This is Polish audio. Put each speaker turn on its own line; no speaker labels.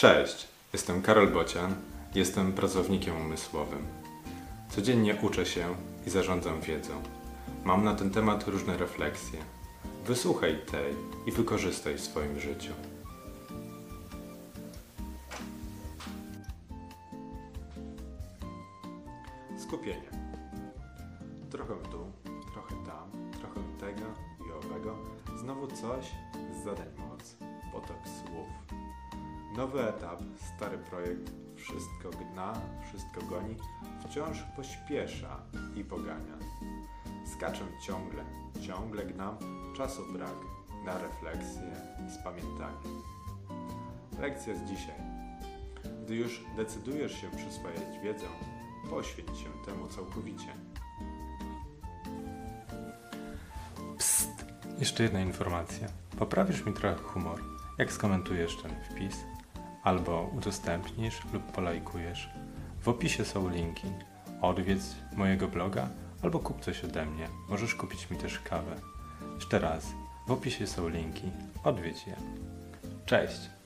Cześć, jestem Karol Bocian, jestem pracownikiem umysłowym. Codziennie uczę się i zarządzam wiedzą. Mam na ten temat różne refleksje. Wysłuchaj tej i wykorzystaj w swoim życiu. Skupienie. Trochę tu, trochę tam, trochę tego i owego. Znowu coś zadań moc. Potok słów. Nowy etap, stary projekt, wszystko gna, wszystko goni, wciąż pośpiesza i pogania. Skaczę ciągle, ciągle gnam, czasu brak na refleksję i spamiętanie. Lekcja z dzisiaj. Gdy już decydujesz się przyswajać wiedzę, poświęć się temu całkowicie. Psst! Jeszcze jedna informacja. Poprawisz mi trochę humor, jak skomentujesz ten wpis, albo udostępnisz lub polajkujesz. W opisie są linki. Odwiedź mojego bloga albo kup coś ode mnie. Możesz kupić mi też kawę. Jeszcze raz, w opisie są linki. Odwiedź je. Cześć!